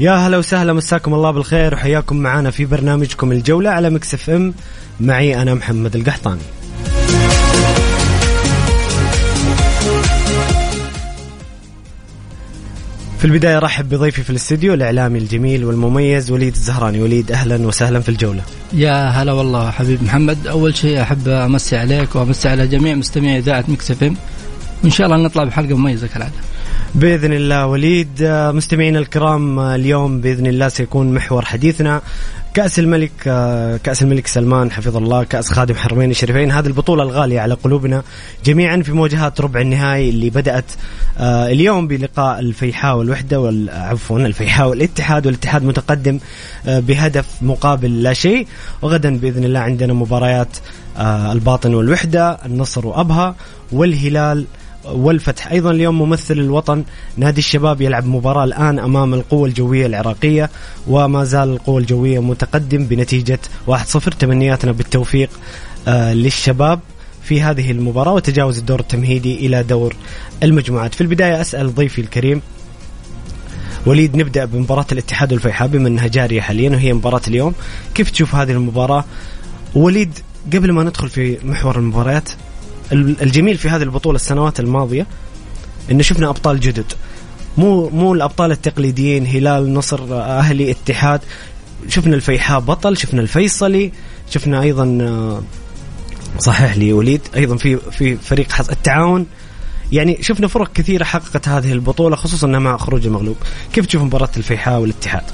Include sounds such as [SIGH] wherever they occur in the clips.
يا هلا وسهلا مساكم الله بالخير وحياكم معنا في برنامجكم الجولة على Mix FM. معي أنا محمد القحطاني. في البداية رحب بضيفي في الاستديو الإعلامي الجميل والمميز وليد الزهراني. وليد أهلا وسهلا في الجولة. يا هلا والله حبيب محمد. أول شيء أحب أمسي عليك وأمسي على جميع مستمعي إذاعة Mix FM. وإن شاء الله نطلع بحلقة مميزة كالعادة. بإذن الله وليد آه، مستمعينا الكرام آه، اليوم بإذن الله سيكون محور حديثنا. كأس الملك آه، كأس الملك سلمان حفظ الله كأس خادم حرمين الشريفين. هذه البطولة الغالية على قلوبنا جميعا في مواجهات ربع النهائي اللي بدأت اليوم بلقاء الفيحاء والوحدة وال- عفوا الفيحاء والاتحاد. والاتحاد متقدم بهدف مقابل لا شيء. وغدا بإذن الله عندنا مباريات الباطن والوحدة النصر وأبها والهلال والفتح. أيضا اليوم ممثل الوطن نادي الشباب يلعب مباراة الآن أمام القوه الجوية العراقية وما زال القوه الجوية متقدم بنتيجة 1-0 تمنياتنا بالتوفيق آه، للشباب في هذه المباراة وتجاوز الدور التمهيدي إلى دور المجموعات. في البداية أسأل ضيفي الكريم وليد نبدأ بمباراة الاتحاد والفيحاء بما انها جاريه حاليا وهي مباراة اليوم. كيف تشوف هذه المباراة؟ وليد قبل ما ندخل في محور المباريات ال- الجميل في هذه البطولة السنوات الماضية إنه شفنا أبطال جدد. مو مو الأبطال التقليديين هلال نصر أهلي اتحاد. شفنا الفيحاء بطل شفنا الفيصلي شفنا أيضا آه، صحح لي وليد أيضا في في فريق حص التعاون. يعني شفنا فرق كثيرة حققت هذه البطولة خصوصا مع خروج المغلوب. كيف تشوف مباراة الفيحاء والاتحاد؟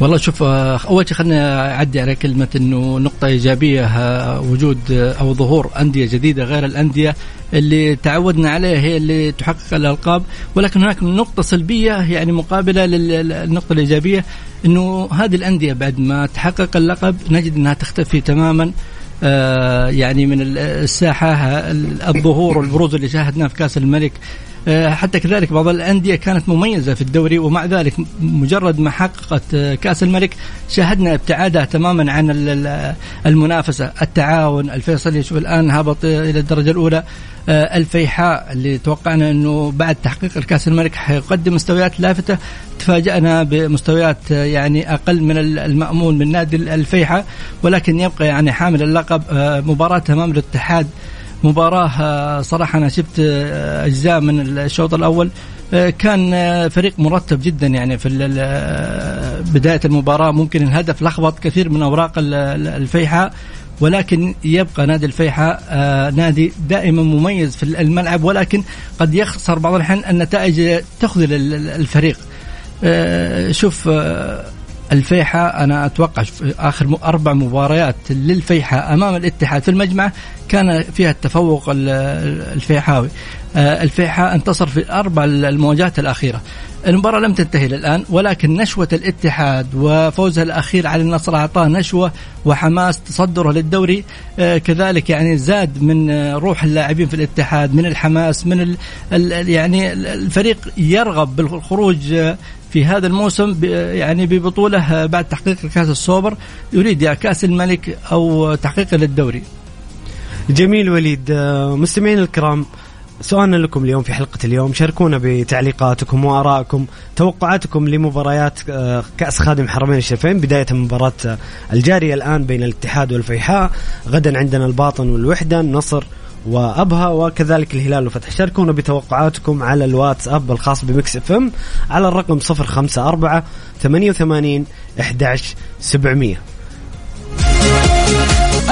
والله شوف آه، أول شيء خلينا أعدي على كلمة إنه نقطة إيجابية آه، وجود آه، أو ظهور أندية جديدة غير الأندية اللي تعودنا عليها هي اللي تحقق الألقاب. ولكن هناك نقطة سلبية يعني مقابلة لل- للنقطه الإيجابية إنه هذه الأندية بعد ما تحقق اللقب نجد إنها تختفي تماما يعني من ال- الساحة الظهور والبروز اللي شاهدناه في كأس الملك حتى كذلك بعض الأندية كانت مميزة في الدوري ومع ذلك مجرد ما حققت آه، كأس الملك شاهدنا ابتعادها تماما عن ال- ال- المنافسة. التعاون الفيصلي شوف الآن هبط آه، إلى الدرجة الأولى. آه، الفيحاء اللي توقعنا أنه بعد تحقيق الكأس الملك حيقدم مستويات لافتة. تفاجأنا بمستويات آه، يعني أقل من ال- المأمول من نادي الفيحاء ولكن يبقى يعني حامل اللقب آه، مباراة أمام الاتحاد مباراة آه، صراحة أنا شفت آه، أجزاء من الشوط الأول. آه، كان فريق مرتب جدا يعني في بداية المباراة. ممكن الهدف لخبط كثير من أوراق ال- ال- الفيحاء ولكن يبقى نادي الفيحاء نادي دائما مميز في الملعب ولكن قد يخسر بعض الأحيان النتائج تخذل ال- ال- الفريق. شوف أتوقع شوف آخر م- أربع مباريات للفيحاء أمام الاتحاد. في المجمع كان فيها التفوق ال- الفيحاوي. آه، الفيحاء انتصر في أربع المواجهات الأخيرة. المباراة لم تنتهي الآن ولكن نشوة الاتحاد وفوزها الأخير على النصر أعطاه نشوة وحماس تصدره للدوري. آه، كذلك يعني زاد من آه، روح اللاعبين في الاتحاد من الحماس من ال ال يعني الفريق يرغب بالخروج في هذا الموسم يعني ببطولة آه، بعد تحقيق كأس السوبر يريد يا كأس الملك أو تحقيق للدوري. جميل وليد. آه، مستمعين الكرام سؤالنا لكم اليوم في حلقة اليوم شاركونا بتعليقاتكم وآرائكم توقعاتكم لمباريات آه، كأس خادم الحرمين الشريفين بداية مباراة الجارية الآن بين الاتحاد والفيحاء غدا عندنا الباطن والوحدة النصر وأبها وكذلك الهلال وفتح شاركونا بتوقعاتكم على الواتساب الخاص بمكس إف إم على الرقم 054 88 11700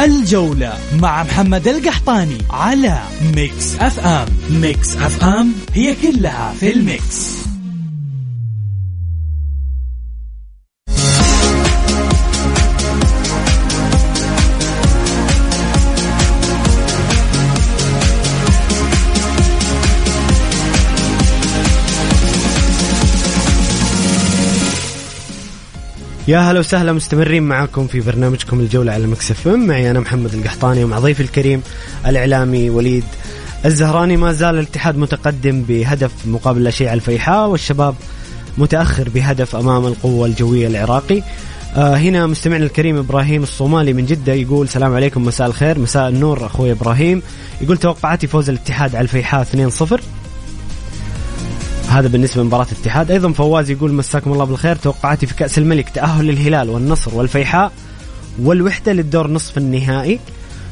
الجولة مع محمد القحطاني على Mix FM. Mix FM هي كلها في ال mix. يا هلا وسهلا مستمرين معكم في برنامجكم الجولة على مكسف إم. معي أنا محمد القحطاني ومع ضيفي الكريم الإعلامي وليد الزهراني. ما زال الاتحاد متقدم بهدف مقابل لا شيء على الفيحاء والشباب متأخر بهدف أمام القوة الجوية العراقي. آه هنا مستمعنا الكريم إبراهيم الصومالي من جدة يقول السلام عليكم مساء الخير مساء النور أخوي إبراهيم. يقول توقعاتي فوز الاتحاد على الفيحاء 2-0 هذا بالنسبة لمباراة الاتحاد. أيضا فواز يقول مساكم الله بالخير. توقعاتي في كأس الملك تأهل الهلال والنصر والفيحاء والوحدة للدور نصف النهائي.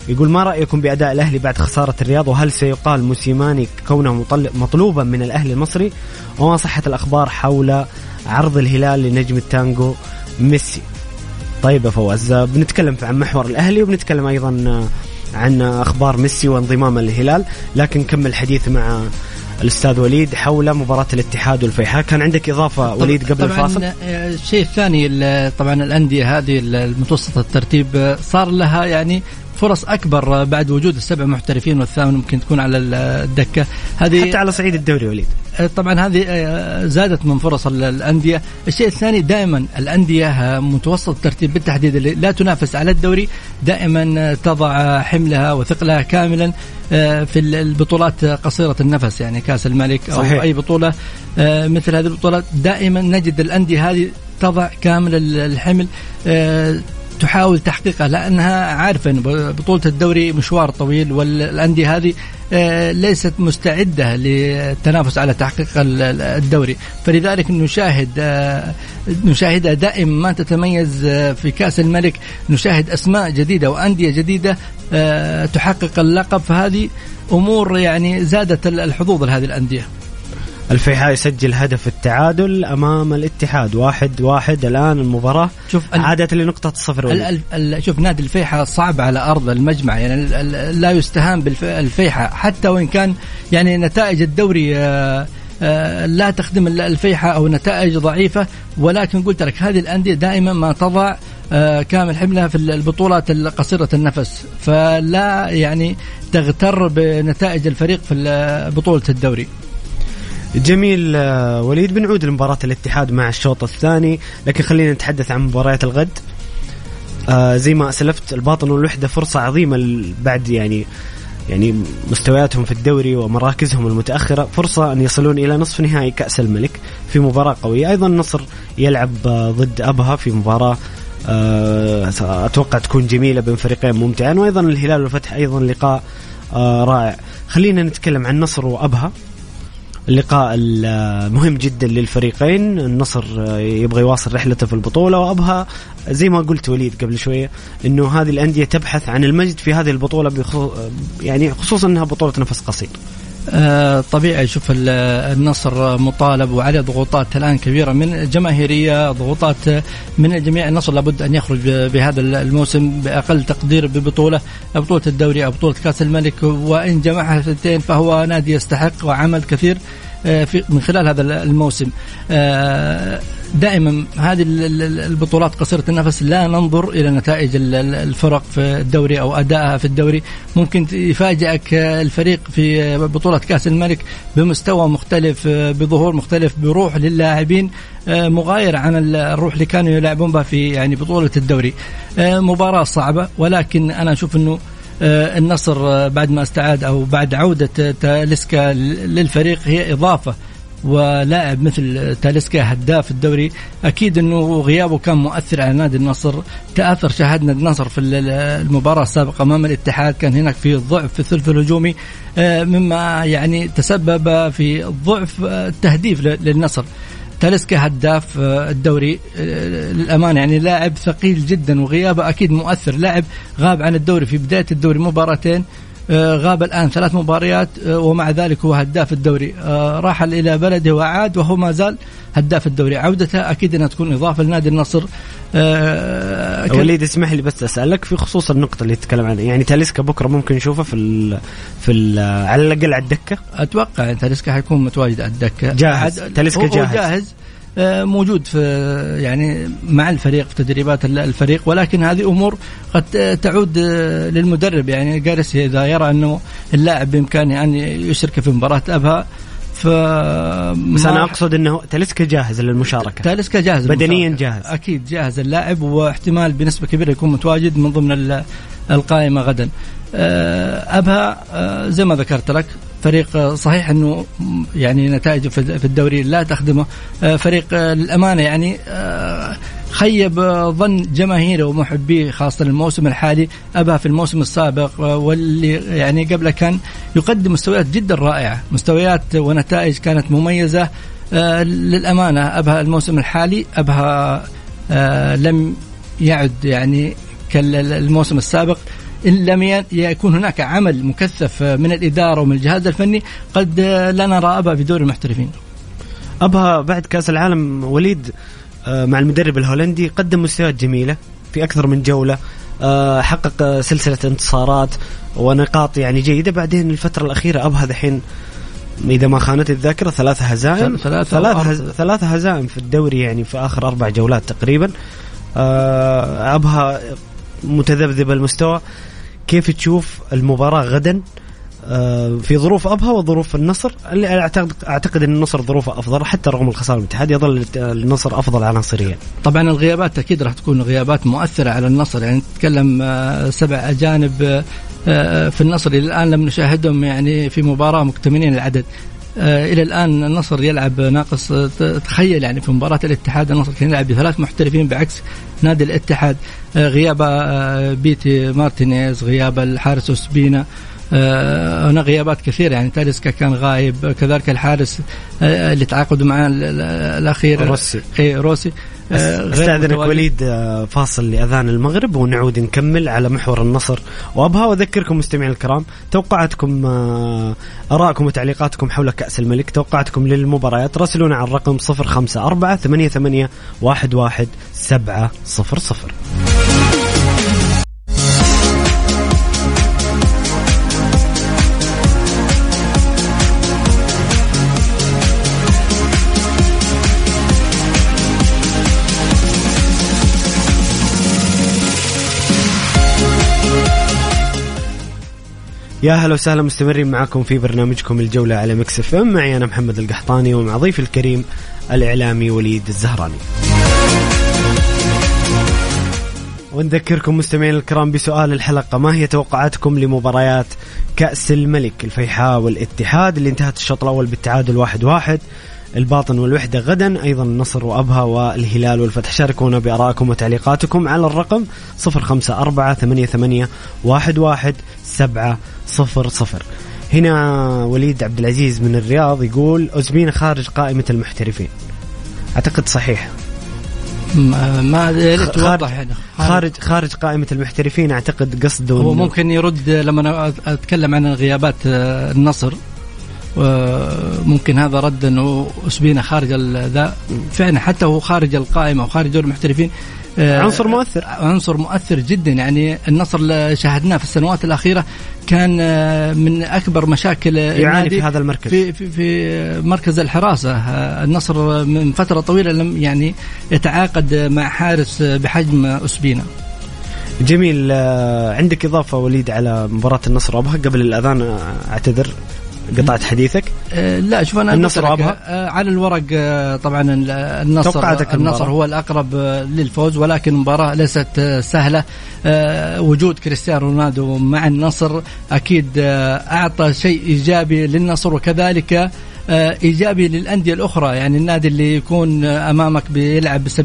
يقول ما رأيكم بأداء الأهلي بعد خسارة الرياض؟ وهل سيقال موسيماني كونه مطلوبا من الأهلي المصري؟ وما صحة الأخبار حول عرض الهلال لنجم التانجو ميسي؟ طيب يا فواز بنتكلم عن محور الأهلي وبنتكلم أيضا عن أخبار ميسي وانضمام الهلال. لكن نكمل حديث مع الأستاذ وليد حول مباراة الاتحاد والفيحاء. كان عندك إضافة وليد قبل طبعا الفاصل؟ الشيء الثاني طبعا الأندية هذه المتوسطة الترتيب صار لها يعني فرص أكبر بعد وجود السبع محترفين والثامن ممكن تكون على الدكة. هذه حتى على صعيد الدوري وليد. آه، طبعا هذه آه، زادت من فرص الأندية. الشيء الثاني دائما الأندية آه، متوسط الترتيب بالتحديد اللي لا تنافس على الدوري دائما تضع حملها وثقلها كاملا في البطولات قصيرة النفس يعني كأس الملك أو صحيح. أي بطولة مثل هذه البطولات. دائما نجد الأندية هذه تضع كامل الحمل تحاول تحقيقها لأنها عارفة إن بطولة الدوري مشوار طويل والأندية هذه آه، ليست مستعدة للتنافس على تحقيق الدوري. فلذلك نشاهد آه، نشاهدها دائما ما تتميز آه، في كأس الملك. نشاهد أسماء جديدة وأندية جديدة تحقق اللقب. فهذه أمور يعني زادت الحظوظ لهذه الأندية. الفيحاء يسجل هدف التعادل أمام الاتحاد. واحد واحد الآن المباراة. شوف عادت لنقطة الصفر ال ال شوف نادي الفيحاء صعب على أرض المجمع. يعني لا يستهان بالفيحاء حتى وإن كان يعني نتائج الدوري آه، آه، لا تخدم الفيحاء أو نتائج ضعيفة. ولكن قلت لك هذه الأندية دائما ما تضع آه، كامل حملها في البطولات القصيره النفس. فلا يعني تغتر بنتائج الفريق في بطولة الدوري. جميل آه، وليد بنعود لمباراة الاتحاد مع الشوط الثاني لكن خلينا نتحدث عن مباريات الغد. آه زي ما أسلفت الباطن والوحدة فرصة عظيمة بعد يعني يعني مستوياتهم في الدوري ومراكزهم المتأخرة فرصة أن يصلون إلى نصف نهائي كأس الملك في مباراة قوية. أيضا النصر يلعب آه، ضد أبها في مباراة آه أتوقع تكون جميلة بين فريقين ممتعين. وأيضا الهلال والفتح أيضا لقاء آه رائع. خلينا نتكلم عن النصر وأبها. اللقاء المهم جدا للفريقين. النصر يبغى يواصل رحلته في البطولة وأبها زي ما قلت وليد قبل شوية أنه هذه الأندية تبحث عن المجد في هذه البطولة يعني خصوصا أنها بطولة نفس قصير. طبيعي شوف النصر مطالب وعليه ضغوطات الآن كبيرة من جماهيريه ضغوطات من الجميع النصر لابد أن يخرج بهذا الموسم بأقل تقدير ببطولة بطولة الدوري أو بطولة كأس الملك. وإن جمعها اثنتين فهو نادي يستحق وعمل كثير آه، في من خلال هذا الموسم. آه، دائما هذه البطولات قصيرة النفس لا ننظر إلى نتائج الفرق في الدوري أو أدائها في الدوري. ممكن يفاجئك الفريق في بطولة كأس الملك بمستوى مختلف بظهور مختلف بروح للاعبين مغاير عن الروح اللي كانوا يلعبون بها في يعني بطولة الدوري. مباراة صعبة ولكن أنا أشوف أنه النصر بعد ما استعاد أو بعد عودة تاليسكا للفريق هي إضافة ولاعب مثل تاليسكا هداف الدوري أكيد إنه غيابه كان مؤثر على نادي النصر. تأثر شاهدنا النصر في المباراة السابقة أمام الاتحاد كان هناك في ضعف في الثلث الهجومي آه، مما يعني تسبب في ضعف التهديف للنصر. تاليسكا هداف آه، الدوري آه، للأمانة يعني لاعب ثقيل جدا وغيابه أكيد مؤثر. لاعب غاب عن الدوري في بداية الدوري مباراتين آه، غاب الآن ثلاث مباريات ومع ذلك هو هداف الدوري. راحل إلى بلده وعاد وهو ما زال هداف الدوري. عودته أكيد أنها تكون إضافة لنادي النصر. آه وليد اسمح لي بس اسالك في خصوص النقطة اللي تتكلم عنها. يعني تاليسكا بكرة ممكن نشوفه في ال في ال على الأقل على الدكة؟ أتوقع يعني تاليسكا حيكون متواجد على الدكة. جاهز. تاليسكا جاهز. جاهز. آه، موجود في يعني مع الفريق في تدريبات الفريق. ولكن هذه أمور قد تعود آه، للمدرب. يعني جارسيا إذا يرى أنه اللاعب بإمكانه أن يشرك في مباراة أبها ف بس أنا أقصد إنه تاليسكا جاهز للمشاركة. تاليسكا جاهز بدنيا جاهز. أكيد جاهز. اللاعب واحتمال بنسبة كبيرة يكون متواجد من ضمن القائمة غدا. آه، أبها آه، زي ما ذكرت لك فريق صحيح إنه يعني نتائجه في الدوري لا تخدمه. آه، فريق للأمانة يعني خيب ظن جماهيره ومحبيه خاصة الموسم الحالي. أبها في الموسم السابق واللي يعني قبله كان يقدم مستويات جدا رائعة. مستويات ونتائج كانت مميزة. آه، للأمانة أبها الموسم الحالي أبها آه، لم يعد يعني كالموسم السابق. إن لم يكون هناك عمل مكثف من الإدارة ومن الجهاز الفني قد لا نرى أبها في دوري المحترفين. أبها بعد كأس العالم وليد آه، مع المدرب الهولندي قدم مستويات جميلة في أكثر من جولة آه، حقق سلسلة انتصارات ونقاط يعني جيدة. بعدين الفترة الأخيرة ابها ذحين إذا ما خانت الذاكرة ثلاث هزائم. ثلاث ثلاث هزائم في الدوري يعني في آخر أربع جولات تقريبا. آه، ابها متذبذب المستوى. كيف تشوف المباراة غدا آه، في ظروف أبها وظروف النصر اللي اعتقد أعتقد إن النصر ظروفه أفضل حتى رغم الخسارة الاتحاد يظل النصر أفضل عناصريا. طبعا الغيابات أكيد راح تكون غيابات مؤثرة على النصر يعني نتكلم آه، سبع أجانب آه، في النصر إلى الآن لم نشاهدهم يعني في مباراة مكتملين العدد. إلى الآن النصر يلعب ناقص تخيل يعني في مباراة الاتحاد النصر كان يلعب بثلاث محترفين بعكس نادي الاتحاد. غياب بيتي مارتينيز غياب الحارس أوسبينا. آه، هناك غيابات كثيرة يعني تاليسكا كان غايب كذلك الحارس آه، اللي تعاقدوا معاه الأخير روسي. إيه روسي. آه، أستاذنك وليد فاصل لأذان المغرب ونعود نكمل على محور النصر. وأبها وأذكركم مستمعين الكرام توقعاتكم آرائكم وتعليقاتكم حول كأس الملك توقعاتكم للمباريات راسلونا على الرقم 054 88 11 يا هلا وسهلا مستمرين معكم في برنامجكم الجولة على Mix FM. معي أنا محمد القحطاني ومع ضيفي الكريم الإعلامي وليد الزهراني. ونذكركم مستمعين الكرام بسؤال الحلقة ما هي توقعاتكم لمباريات كأس الملك؟ الفيحاء والاتحاد اللي انتهت الشوط الأول بالتعادل واحد واحد. الباطن والوحدة غدا أيضا النصر وأبها والهلال والفتح. شاركونا بأرائكم وتعليقاتكم على الرقم 054 88 11 700 هنا وليد عبد العزيز من الرياض يقول أوزبينا خارج قائمة المحترفين. أعتقد صحيح. ما خارج, خارج. خارج قائمة المحترفين أعتقد قصده هو ممكن يرد لما أتكلم عن غيابات آه، النصر. وممكن هذا رد أنه أسبينا خارج ذا. فعلا حتى هو خارج القائمة وخارج دور المحترفين آه، عنصر مؤثر. عنصر مؤثر جدا. يعني النصر اللي شاهدناه في السنوات الأخيرة كان آه، من أكبر مشاكل يعاني في هذا المركز. في, في في مركز الحراسة. آه، النصر من فترة طويلة لم يعني يتعاقد مع حارس بحجم أسبينا. جميل. عندك إضافة وليد على مباراة النصر وابها قبل الأذان أعتذر. قطعت حديثك؟ أه لا شوف أنا النصر ابها أه على الورق أه طبعا النصر النصر هو الأقرب للفوز ولكن المباراة ليست سهلة. وجود كريستيانو رونالدو مع النصر أكيد أعطى شيء إيجابي للنصر وكذلك إيجابي للأندية الأخرى. يعني النادي اللي يكون أمامك بيلعب ب 70%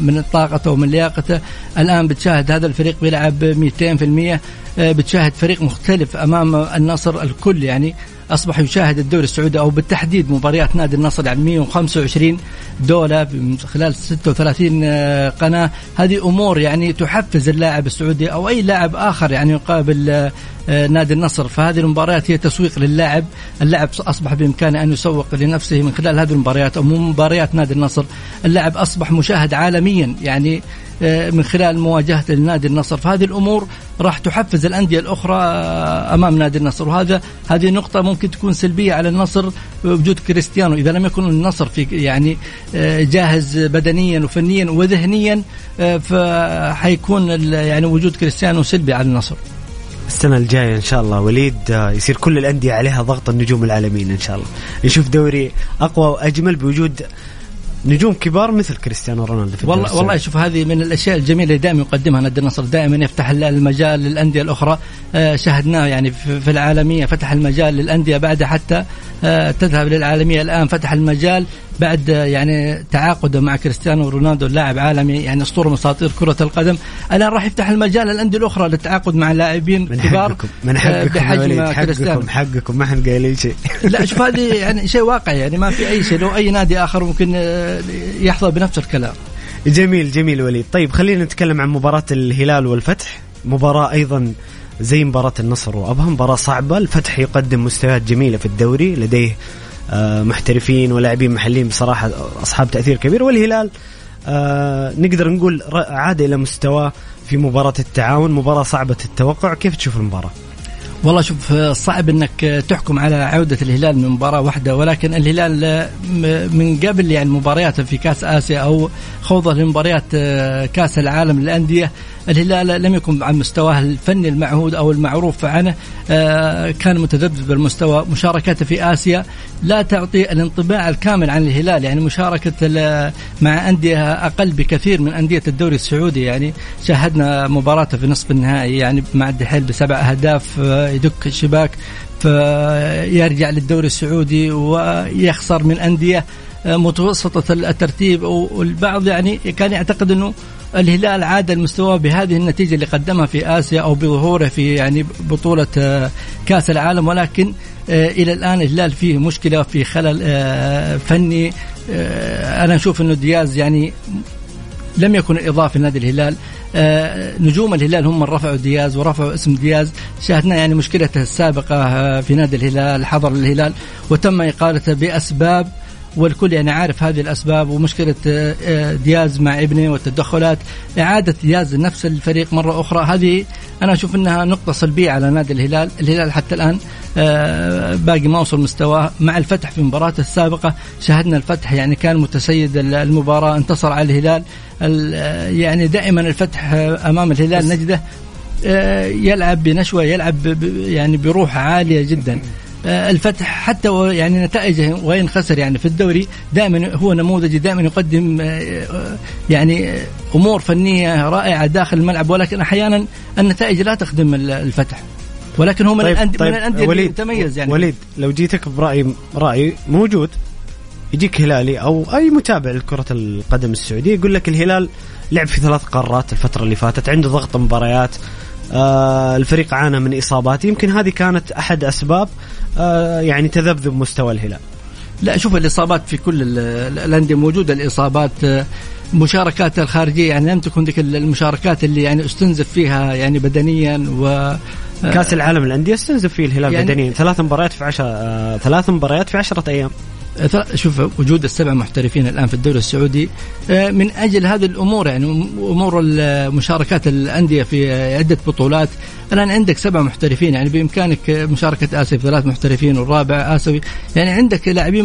من طاقته ومن لياقته. الآن بتشاهد هذا الفريق بيلعب 200% بتشاهد فريق مختلف أمام النصر الكل. يعني أصبح يشاهد الدوري السعودي أو بالتحديد مباريات نادي النصر يعني 125 دولة من خلال 36 آه، قناة. هذه أمور يعني تحفز اللاعب السعودي أو أي لاعب آخر يعني يقابل آه، آه، نادي النصر. فهذه المباريات هي تسويق للاعب. اللاعب أصبح بإمكانه أن يسوق لنفسه من خلال هذه المباريات أو مباريات نادي النصر. اللاعب أصبح مشاهد عالميا يعني آه، من خلال مواجهته لنادي النصر. فهذه الأمور راح تحفز الأندية الأخرى آه، أمام نادي النصر. وهذا هذه نقطة ممكن تكون سلبية على النصر وجود كريستيانو. إذا لم يكن النصر في يعني آه، جاهز بدنيا وفنيا وذهنيا فحيكون يعني وجود كريستيانو سلبي على النصر. السنة الجاية إن شاء الله وليد يصير كل الأندية عليها ضغط النجوم العالميين إن شاء الله. نشوف دوري أقوى وأجمل بوجود نجوم كبار مثل كريستيانو رونالدو في والله والله شوف هذه من الأشياء الجميلة اللي دائما يقدمها نادي النصر دائما يفتح المجال للأندية الأخرى. آه، شاهدناه يعني في العالمية فتح المجال للأندية بعد حتى آه، تذهب للعالمية الآن فتح المجال بعد يعني تعاقده مع كريستيانو رونالدو لاعب عالمي يعني أسطورة من اساطير كرة القدم. الآن راح يفتح المجال للأندية الأخرى للتعاقد مع لاعبين كبار من حقكم بحجم كريستيانو. حقكم ما إحنا قايلين شيء. [LAUGHS] لا شوف هذه يعني شيء واقعي يعني ما في أي شيء. لو أي نادي آخر ممكن آه، يحظى بنفس الكلام. جميل جميل وليد. طيب خلينا نتكلم عن مباراة الهلال والفتح. مباراة أيضا زي مباراة النصر وأبها مباراة صعبة. الفتح يقدم مستويات جميلة في الدوري لديه محترفين ولاعبين محليين بصراحة أصحاب تأثير كبير والهلال آه، نقدر نقول عاد إلى مستواه في مباراة التعاون مباراة صعبة التوقع كيف تشوف المباراة؟ والله شوف صعب إنك تحكم على عودة الهلال من مباراة واحدة ولكن الهلال من قبل يعني مبارياته في كأس آسيا أو خوضه لمباريات كأس العالم للأندية الهلال لم يكن عن مستواه الفني المعهود أو المعروف عنه آه، كان متذبذب بالمستوى مشاركته في آسيا لا تعطي الانطباع الكامل عن الهلال يعني مشاركة مع أندية أقل بكثير من أندية الدوري السعودي يعني شاهدنا مباراته في نصف النهائي يعني مع الدحيل بسبع أهداف آه، يدك الشباك فيرجع للدوري السعودي ويخسر من أندية آه، متوسطة الترتيب. والبعض يعني كان يعتقد إنه الهلال عاد المستوى بهذه النتيجة اللي قدمها في آسيا أو بظهوره في يعني بطولة آه، كأس العالم. ولكن آه، إلى الآن الهلال فيه مشكلة في خلل فني. أنا أشوف أنه دياز يعني لم يكن إضافة لنادي الهلال. نجوم الهلال هم من رفعوا دياز ورفعوا اسم دياز. شاهدنا يعني مشكلته السابقة في نادي الهلال حضر الهلال وتم إقالته بأسباب والكل يعني عارف هذه الأسباب ومشكلة آه، آه، دياز مع ابنه والتدخلات. إعادة دياز نفس الفريق مرة أخرى. هذه أنا أشوف إنها نقطة سلبية على نادي الهلال، الهلال حتى الآن آه، باقي ما وصل مستواه. مع الفتح في مباراته السابقة شاهدنا الفتح يعني كان متسيد المباراة انتصر على الهلال. يعني دائما الفتح أمام الهلال نجده يلعب بنشوة يلعب يعني بروح عالية جدا. الفتح حتى يعني نتائجه وين خسر يعني في الدوري دائما هو نموذجي دائما يقدم آه، آه، يعني أمور فنية رائعة داخل الملعب ولكن أحيانا النتائج لا تخدم الفتح. ولكن هو من طيب الانديه طيب من الأندية اللي يتميز يعني. وليد لو جيتك برأي رأي موجود يجيك هلالي أو أي متابع لكرة القدم السعودية يقول لك الهلال لعب في ثلاث قارات الفترة اللي فاتت عنده ضغط مباريات آه الفريق عانى من إصابات يمكن هذه كانت أحد أسباب آه يعني تذبذب مستوى الهلال. لا شوف الإصابات في كل الأندية موجودة الإصابات آه، مشاركات الخارجية يعني لم تكن ذيك المشاركات اللي يعني استنزف فيها يعني بدنيا و آه، كأس العالم الأندية استنزف فيه الهلال يعني بدنيا ثلاث مباريات في عشر آه ثلاث مباريات في عشرة أيام. شوف وجود السبع محترفين الآن في الدوري السعودي آه، من أجل هذه الأمور يعني أمور مشاركات الأندية في عدة بطولات. الآن عندك سبع محترفين يعني بإمكانك مشاركة اسيا ثلاث محترفين والرابع آسيوي. يعني عندك لاعبين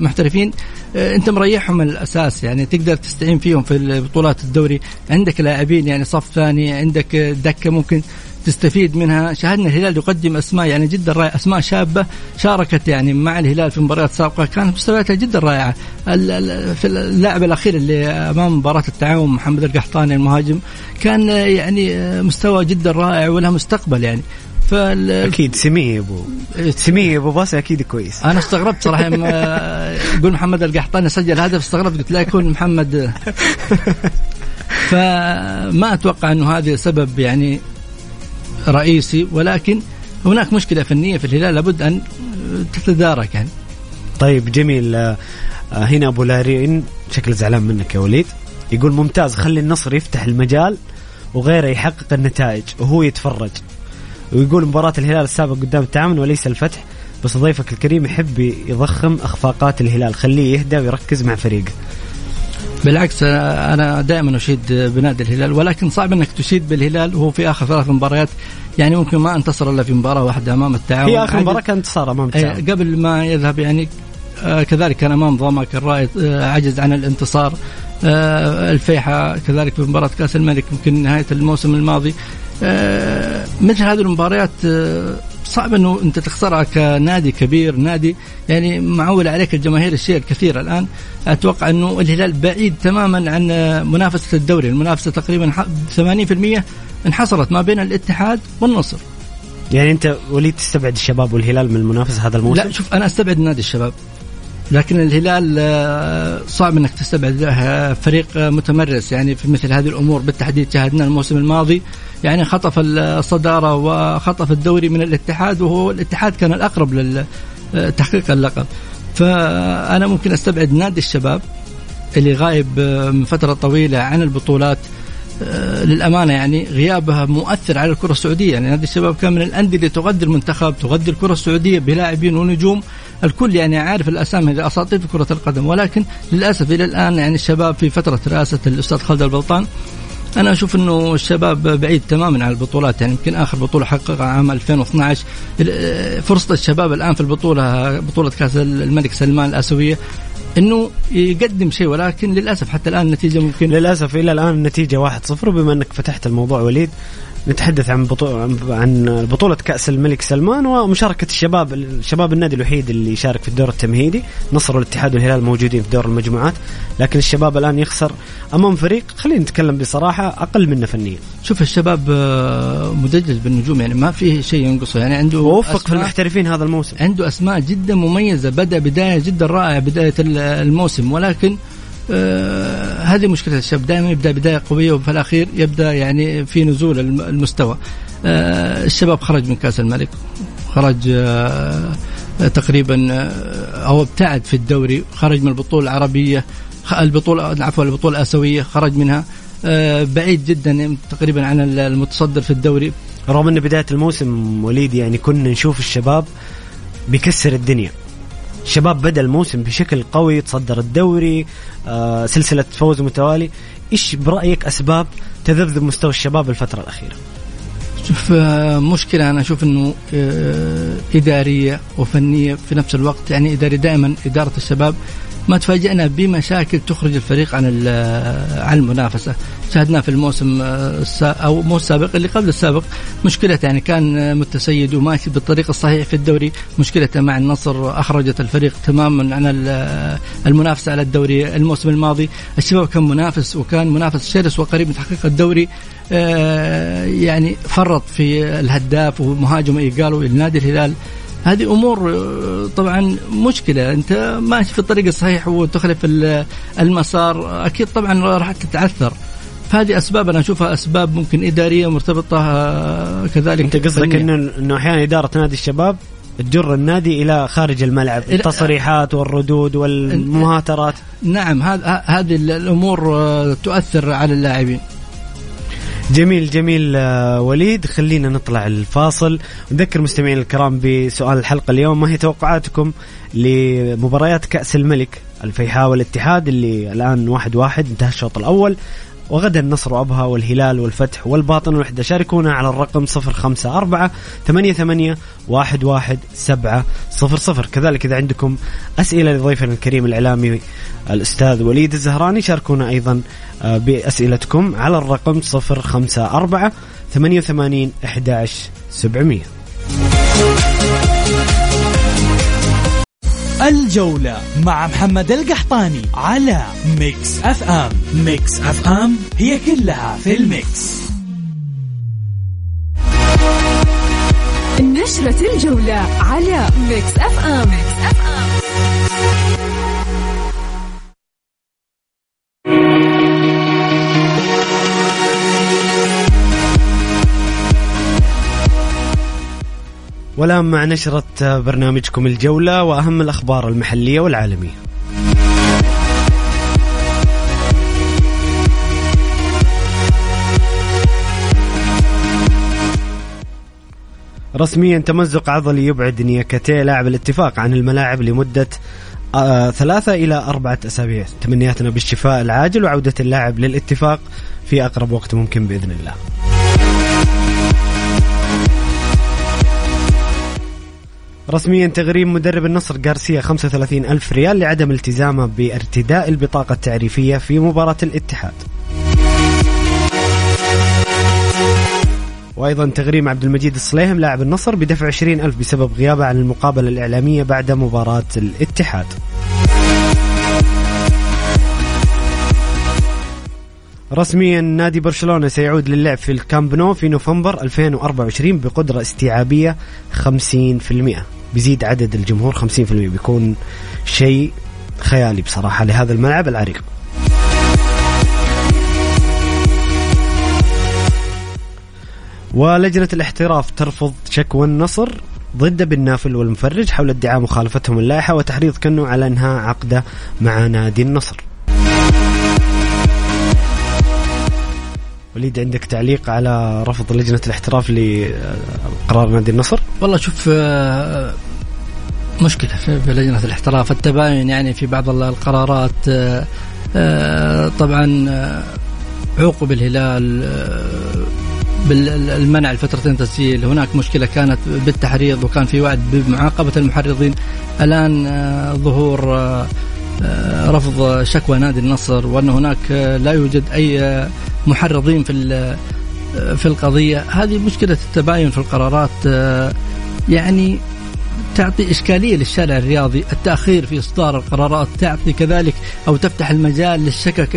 محترفين آه، أنت مريحهم من الأساس يعني تقدر تستعين فيهم في بطولات الدوري. عندك لاعبين يعني صف ثاني عندك دكة ممكن. تستفيد منها. شاهدنا الهلال يقدم أسماء يعني جدا رائعة أسماء شابة شاركت يعني مع الهلال في مباريات سابقة كانت مستوياتها جدا رائعة. في اللاعب الأخير اللي أمام مباراة التعاون محمد القحطاني المهاجم كان يعني مستوى جدا رائع وله مستقبل يعني. فال... أكيد سميه أبو. سميه أبو باص أكيد كويس. أنا استغربت صراحة يقول محمد القحطاني سجل هدف استغربت قلت لا يكون محمد. [LAUGHS] فما أتوقع إنه هذا سبب يعني رئيسي ولكن هناك مشكلة فنية في الهلال لابد أن تتدارك يعني. طيب جميل. آه، هنا أبو لارين شكل زعلان منك يا وليد. يقول ممتاز خلي النصر يفتح المجال وغيره يحقق النتائج وهو يتفرج. ويقول مباراة الهلال السابق قدام التعاون وليس الفتح بس ضيفك الكريم يحب يضخم أخفاقات الهلال خليه يهدى ويركز مع فريقه. بالعكس أنا دائما أشيد بنادي الهلال ولكن صعب أنك تشيد بالهلال وهو في آخر ثلاث مباريات. يعني ممكن ما انتصر إلا في مباراة واحدة أمام التعاون. هي آخر مباراة كان انتصار أمام التعاون. قبل ما يذهب يعني آه، كذلك كان أمام ضمك الرائد آه، عجز عن الانتصار. آه، الفيحة كذلك في مباراة كأس الملك يمكن نهاية الموسم الماضي. مثل هذه المباريات صعب إنه أنت تخسرها كنادي كبير نادي يعني معول عليك الجماهير الشيء الكثير الآن. أتوقع إنه الهلال بعيد تماما عن منافسة الدوري. المنافسة تقريبا 80% انحصرت ما بين الاتحاد والنصر. يعني أنت وليد تستبعد الشباب والهلال من المنافسة هذا الموسم؟ لا شوف أنا أستبعد نادي الشباب. لكن الهلال آه، صعب إنك تستبعد فريق متمرس. يعني في مثل هذه الأمور بالتحديد شاهدنا الموسم الماضي. يعني خطف الصدارة وخطف الدوري من الاتحاد وهو الاتحاد كان الأقرب لتحقيق اللقب. فأنا ممكن أستبعد نادي الشباب اللي غايب من فترة طويلة عن البطولات آه، للأمانة يعني غيابها مؤثر على الكرة السعودية. يعني نادي الشباب كان من الأندية اللي تغذي المنتخب تغذي الكرة السعودية بلاعبين ونجوم. الكل يعني عارف الأسامي هذه اساطير في كرة القدم. ولكن للأسف إلى الآن يعني الشباب في فترة رئاسة الأستاذ خالد البلطان أنا أشوف إنه الشباب بعيد تماما عن البطولات يعني يمكن آخر بطولة حققها عام 2012 فرصة الشباب الآن في البطولة بطولة كأس الملك سلمان الآسيوية إنه يقدم شيء ولكن للأسف حتى الآن النتيجة ممكن للأسف إلى الآن النتيجة 1-0 وبما إنك فتحت الموضوع وليد. نتحدث عن بطولة عن بطولة كأس الملك سلمان ومشاركة الشباب الشباب النادي الوحيد اللي يشارك في الدور التمهيدي. نصر والاتحاد والهلال موجودين في دور المجموعات لكن الشباب الآن يخسر أمام فريق خلينا نتكلم بصراحة أقل منه فنيا. شوف الشباب آه، مدجج بالنجوم يعني ما في شيء ينقصه. يعني عنده ووفق في المحترفين هذا الموسم. عنده أسماء جدا مميزة بدأ بداية جدا رائعة بداية الموسم. ولكن آه هذه مشكلة الشاب. دائما يبدأ بداية قوية وفي الأخير يبدأ يعني في نزول المستوى. آه الشباب خرج من كأس الملك. خرج آه تقريبا آه، أو ابتعد في الدوري. خرج من البطولة العربية البطولة عفوا البطولة الآسيوية. خرج منها. آه، بعيد جدا تقريبا عن المتصدر في الدوري. رغم ان بداية الموسم وليد يعني كنا نشوف الشباب بيكسر الدنيا. الشباب بدأ الموسم بشكل قوي تصدر الدوري آه سلسلة فوز متوالي. إيش برأيك أسباب تذبذب مستوى الشباب الفترة الأخيرة؟ شوف آه، مشكلة أنا أشوف أنه آه، إدارية وفنية في نفس الوقت يعني إداري دائما إدارة الشباب ما تفاجئنا بمشاكل تخرج الفريق عن عن المنافسة. شاهدنا في الموسم أو مو السابق اللي قبل السابق. مشكلة يعني كان متسيد وماشي بالطريق الصحيح في الدوري. مشكلته مع النصر أخرجت الفريق تماما عن المنافسة على الدوري الموسم الماضي. الشباب كان منافس وكان منافس شرس وقريب من تحقيق الدوري. آه، يعني فرط في الهداف ومهاجم ايجالو لنادي الهلال. هذه أمور آه، طبعا مشكلة. أنت ماشي في الطريق الصحيح وتخلف المسار أكيد طبعا راح تتعثر. فهذه أسباب أنا أشوفها أسباب ممكن إدارية مرتبطة آه، كذلك أنت قصدك إنه إنه أحيانا إدارة نادي الشباب تجر النادي إلى خارج الملعب التصريحات والردود والمهاترات. نعم هذه الأمور آه، تؤثر على اللاعبين. جميل جميل آه، وليد خلينا نطلع الفاصل. نذكر مستمعين الكرام بسؤال الحلقة اليوم ما هي توقعاتكم لمباريات كأس الملك؟ الفيحاء والاتحاد اللي الآن واحد واحد انتهى الشوط الأول. وغدا النصر وأبها والهلال والفتح والباطن والوحدة. شاركونا على الرقم 054 88 11 7 00 كذلك إذا عندكم أسئلة لضيفنا الكريم الإعلامي الأستاذ وليد الزهراني شاركونا أيضا آه، بأسئلتكم على الرقم 054 88 11 الجولة مع محمد القحطاني على Mix FM. Mix FM هي كلها في ال mix. نشرة الجولة على Mix FM, Mix FM. والآن مع نشرة برنامجكم الجولة وأهم الأخبار المحلية والعالمية. رسميا تمزق عضلي يبعد نياكاتي لاعب الاتفاق عن الملاعب لمدة آه ثلاثة إلى أربعة أسابيع. تمنياتنا بالشفاء العاجل وعودة اللاعب للاتفاق في أقرب وقت ممكن بإذن الله. رسميا تغريم مدرب النصر غارسيا 35 ألف ريال لعدم التزامه بارتداء البطاقة التعريفية في مباراة الاتحاد وأيضا تغريم عبد المجيد الصليهم لاعب النصر بدفع 20 ألف بسبب غيابه عن المقابلة الإعلامية بعد مباراة الاتحاد. رسميا نادي برشلونة سيعود للعب في الكامب نو في نوفمبر 2024 بقدرة استيعابية 50% بيزيد عدد الجمهور 50% بيكون شيء خيالي بصراحة لهذا الملعب العريق. ولجنة الاحتراف ترفض شكوى النصر ضد بن نافل والمفرج حول ادعاء مخالفتهم اللائحة وتحريض كنو على إنهاء عقده مع نادي النصر. وليد عندك تعليق على رفض لجنة الاحتراف لقرار نادي النصر؟ والله شوف آه، مشكلة في لجنة الاحتراف. التباين يعني في بعض القرارات آه، آه، طبعا عوقب الهلال بالمنع لفترتين تسجيل. هناك مشكلة كانت بالتحريض وكان في وعد بمعاقبة المحرضين. الآن ظهور رفض شكوى نادي النصر وأن هناك لا يوجد أي محرضين في في القضية. هذه مشكلة التباين في القرارات يعني تعطي إشكالية للشارع الرياضي التأخير في إصدار القرارات تعطي كذلك أو تفتح المجال للشكك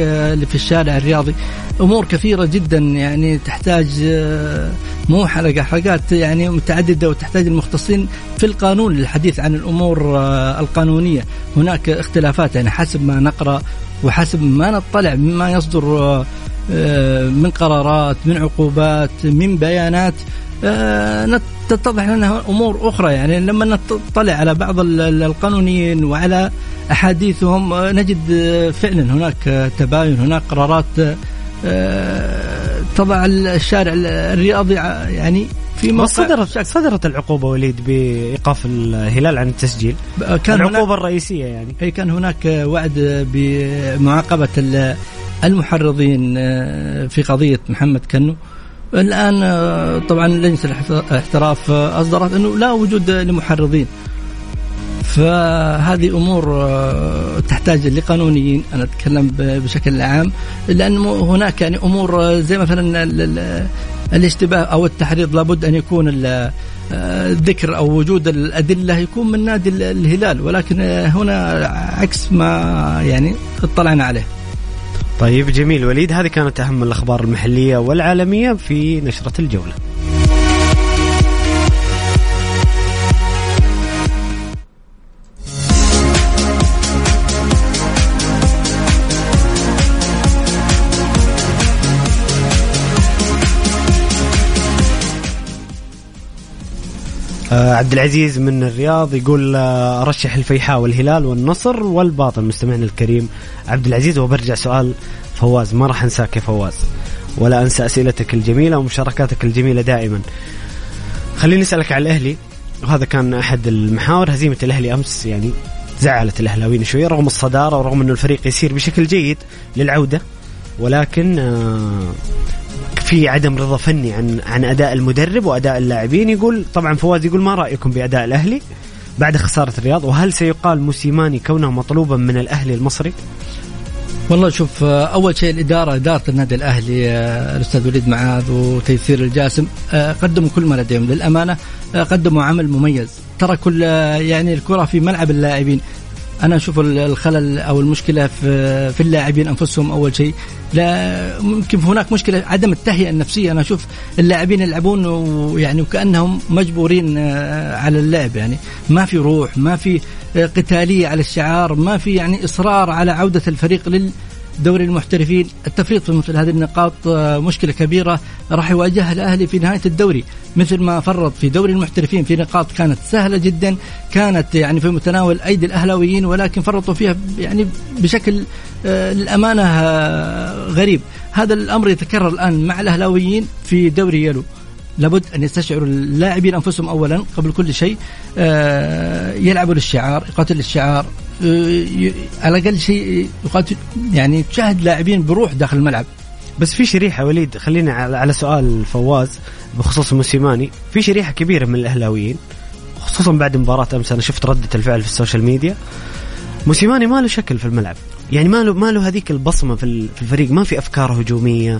في الشارع الرياضي. أمور كثيرة جدا يعني تحتاج آه، مو حلقة حلقات يعني متعددة وتحتاج المختصين في القانون للحديث عن الأمور آه، القانونية. هناك اختلافات يعني حسب ما نقرأ وحسب ما نطلع مما يصدر آه، من قرارات من عقوبات من بيانات. تتضح لنا أمور أخرى. يعني لما نطلع على بعض القانونيين وعلى أحاديثهم نجد فعلا هناك تباين هناك قرارات تضع الشارع الرياضي يعني في صدرت صدرت العقوبة وليد بإيقاف الهلال عن التسجيل. كان العقوبة الرئيسية يعني. أي كان هناك وعد بمعاقبة المحرضين في قضية محمد كنو. الآن آه، طبعا لجنة الاحتراف آه، أصدرت أنه لا وجود لمحرضين. فهذه أمور آه، تحتاج لقانونيين أنا أتكلم بشكل عام لأن هناك يعني أمور زي مثلا الاشتباه أو التحريض لابد أن يكون الذكر أو وجود الأدلة يكون من نادي الهلال ولكن هنا عكس ما يعني اطلعنا عليه. طيب جميل. وليد هذه كانت أهم الأخبار المحلية والعالمية في نشرة الجولة. عبد العزيز من الرياض يقول آه أرشح الفيحاء والهلال والنصر والباطن. مستمعنا الكريم عبد العزيز وبرجع سؤال فواز ما راح أنساك يا فواز ولا أنسى أسئلتك الجميلة ومشاركاتك الجميلة دائما. خليني أسألك على الأهلي وهذا كان أحد المحاور. هزيمة الأهلي أمس يعني زعلت الأهلاويين شوية رغم الصدارة ورغم إنه الفريق يسير بشكل جيد للعودة ولكن آه في عدم رضا فني عن عن أداء المدرب وأداء اللاعبين. يقول طبعا فواز يقول ما رأيكم بأداء الأهلي بعد خسارة الرياض؟ وهل سيقال موسيماني كونه مطلوبا من الأهلي المصري؟ والله شوف أول شيء الإدارة إدارة النادي الأهلي الأستاذ وليد معاذ وتيسير الجاسم قدموا كل ما لديهم. للأمانة قدموا عمل مميز. ترى كل يعني الكرة في ملعب اللاعبين. أنا أشوف ال- الخلل أو المشكلة في في اللاعبين أنفسهم أول شيء. لا ممكن هناك مشكلة عدم التهيئة النفسية. أنا أشوف اللاعبين يلعبون ويعني وكأنهم مجبورين آه، على اللعب. يعني ما في روح ما في آه، قتالية على الشعار ما في يعني إصرار على عودة الفريق لل دوري المحترفين التفريط في مثل هذه النقاط آه، مشكلة كبيرة راح يواجهها الأهلي في نهاية الدوري. مثل ما فرط في دوري المحترفين في نقاط كانت سهلة جدا كانت يعني في متناول أيدي الأهلاويين ولكن فرطوا فيها يعني بشكل آه، للأمانة آه، غريب. هذا الأمر يتكرر الآن مع الأهلاويين في دوري يلو. لابد أن يستشعروا اللاعبين أنفسهم اولا قبل كل شيء آه، يلعبوا للشعار يقاتل الشعار آه، على الأقل شيء يقاتل يعني تشاهد لاعبين بروح داخل الملعب. بس في شريحة وليد خلينا على سؤال فواز بخصوص موسيماني. في شريحة كبيرة من الأهلاويين خصوصا بعد مباراة أمس أنا شفت ردة الفعل في ال social media. موسيماني ما له شكل في الملعب. يعني ما له ما له هذيك البصمة في ال- في الفريق ما في أفكار هجومية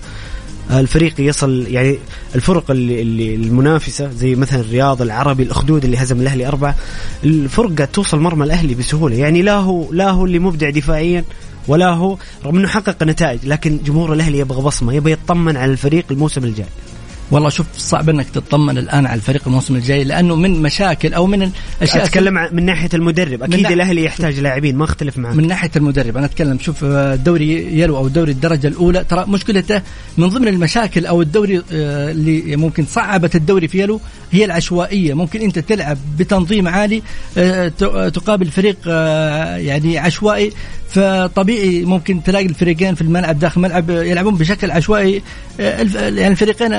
الفريق يصل يعني الفرق اللي, المنافسة زي مثلا الرياض العربي الأخدود اللي هزم الأهلي أربعة الفرق توصل مرمى الأهلي بسهولة. يعني لا هو لا هو اللي مبدع دفاعيا ولا هو رغم إنه حقق نتائج لكن جمهور الأهلي يبغى بصمة يبغى يطمن على الفريق الموسم الجاي. والله شوف صعب إنك تطمن الآن على الفريق الموسم الجاي لأنه من مشاكل أو من الأشياء أتكلم عن- من ناحية المدرب. أكيد الأهلي يحتاج لاعبين ما أختلف معك. من ناحية المدرب أنا أتكلم شوف آه، دوري يلو أو دوري الدرجة الأولى ترى مشكلته من ضمن المشاكل أو الدوري آه، اللي ممكن صعبت الدوري في يلو هي العشوائية. ممكن أنت تلعب بتنظيم عالي آه، تقابل فريق يعني عشوائي فطبيعي ممكن تلاقي الفريقين في الملعب داخل الملعب يلعبون بشكل عشوائي. يعني الفريقين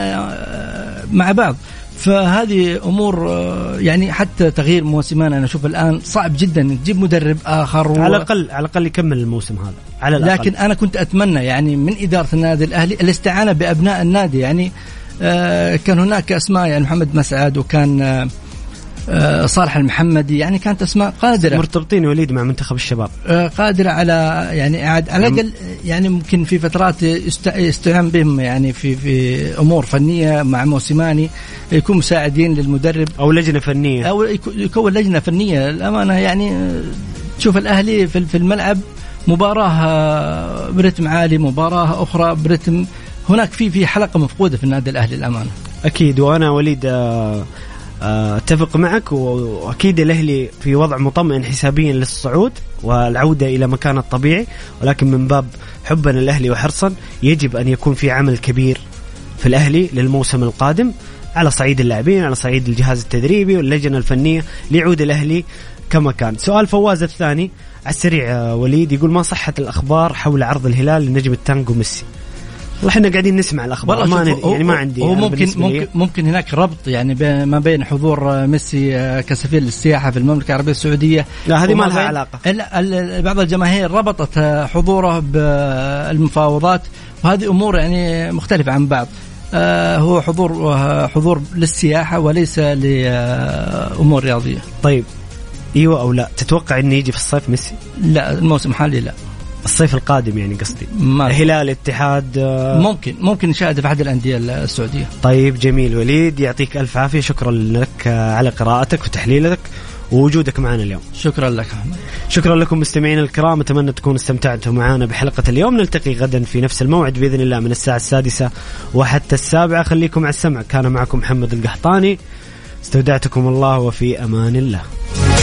مع بعض. فهذه أمور آه، يعني حتى تغيير موسمان أنا أشوف الآن صعب جدا. تجيب مدرب آخر و- على الأقل على الأقل يكمل الموسم هذا. على الأقل. لكن أنا كنت أتمنى يعني من إدارة النادي الأهلي الاستعانة بأبناء النادي. يعني آه، كان هناك أسماء يعني محمد مسعد وكان آه، صالح المحمدي يعني كانت أسماء قادرة. مرتبطين وليد مع منتخب الشباب. آه، قادرة على يعني على الأقل يعني ممكن في فترات يست- يستعان بهم يعني في في أمور فنية مع موسيماني يكون مساعدين للمدرب. أو لجنة فنية. أو يكو- يكون لجنة فنية. الأمانة يعني آه، تشوف الأهلي في في الملعب مباراة آه، برتم عالي مباراة أخرى برتم. هناك في في حلقة مفقودة في النادي الأهلي الأمانة. أكيد. وأنا وليد آه، آه، أتفق معك وأكيد الأهلي في وضع مطمئن حسابيا للصعود والعودة إلى مكانه الطبيعي ولكن من باب حبا للأهلي وحرصا يجب أن يكون في عمل كبير في الأهلي للموسم القادم على صعيد اللاعبين على صعيد الجهاز التدريبي واللجنة الفنية ليعود الأهلي كما كان. سؤال فواز الثاني على السريع آه، وليد يقول ما صحة الأخبار حول عرض الهلال لنجم التانجو ميسي؟ والله إحنا قاعدين نسمع الأخبار. ما ندري يعني ما عندي هو ممكن. ممكن ممكن هناك ربط يعني بين- ما بين حضور آه، ميسي آه، كسفير للسياحة في المملكة العربية السعودية. لا هذه ما لها ال- بعض الجماهير ربطت آه، حضوره بالمفاوضات وهذه أمور يعني مختلفة عن بعض. هو حضور حضور للسياحة وليس لامور رياضية. طيب إيوه أو لا؟ تتوقع إنه يجي في الصيف ميسي؟ لا الموسم الحالي لا. الصيف القادم يعني قصدي. ما الهلال اتحاد آه، ممكن ممكن نشاهده في أحد الأندية السعودية. طيب جميل. وليد يعطيك ألف عافية. شكرا لك آه، على قراءتك وتحليلك ووجودك معنا اليوم. شكرا لك. أحمد. شكرا لكم مستمعينا الكرام. أتمنى تكونوا استمتعتوا معنا بحلقة اليوم. نلتقي غدا في نفس الموعد بإذن الله من الساعة السادسة وحتى السابعة. خليكم على السمع. كان معكم محمد القحطاني. استودعتكم الله وفي أمان الله.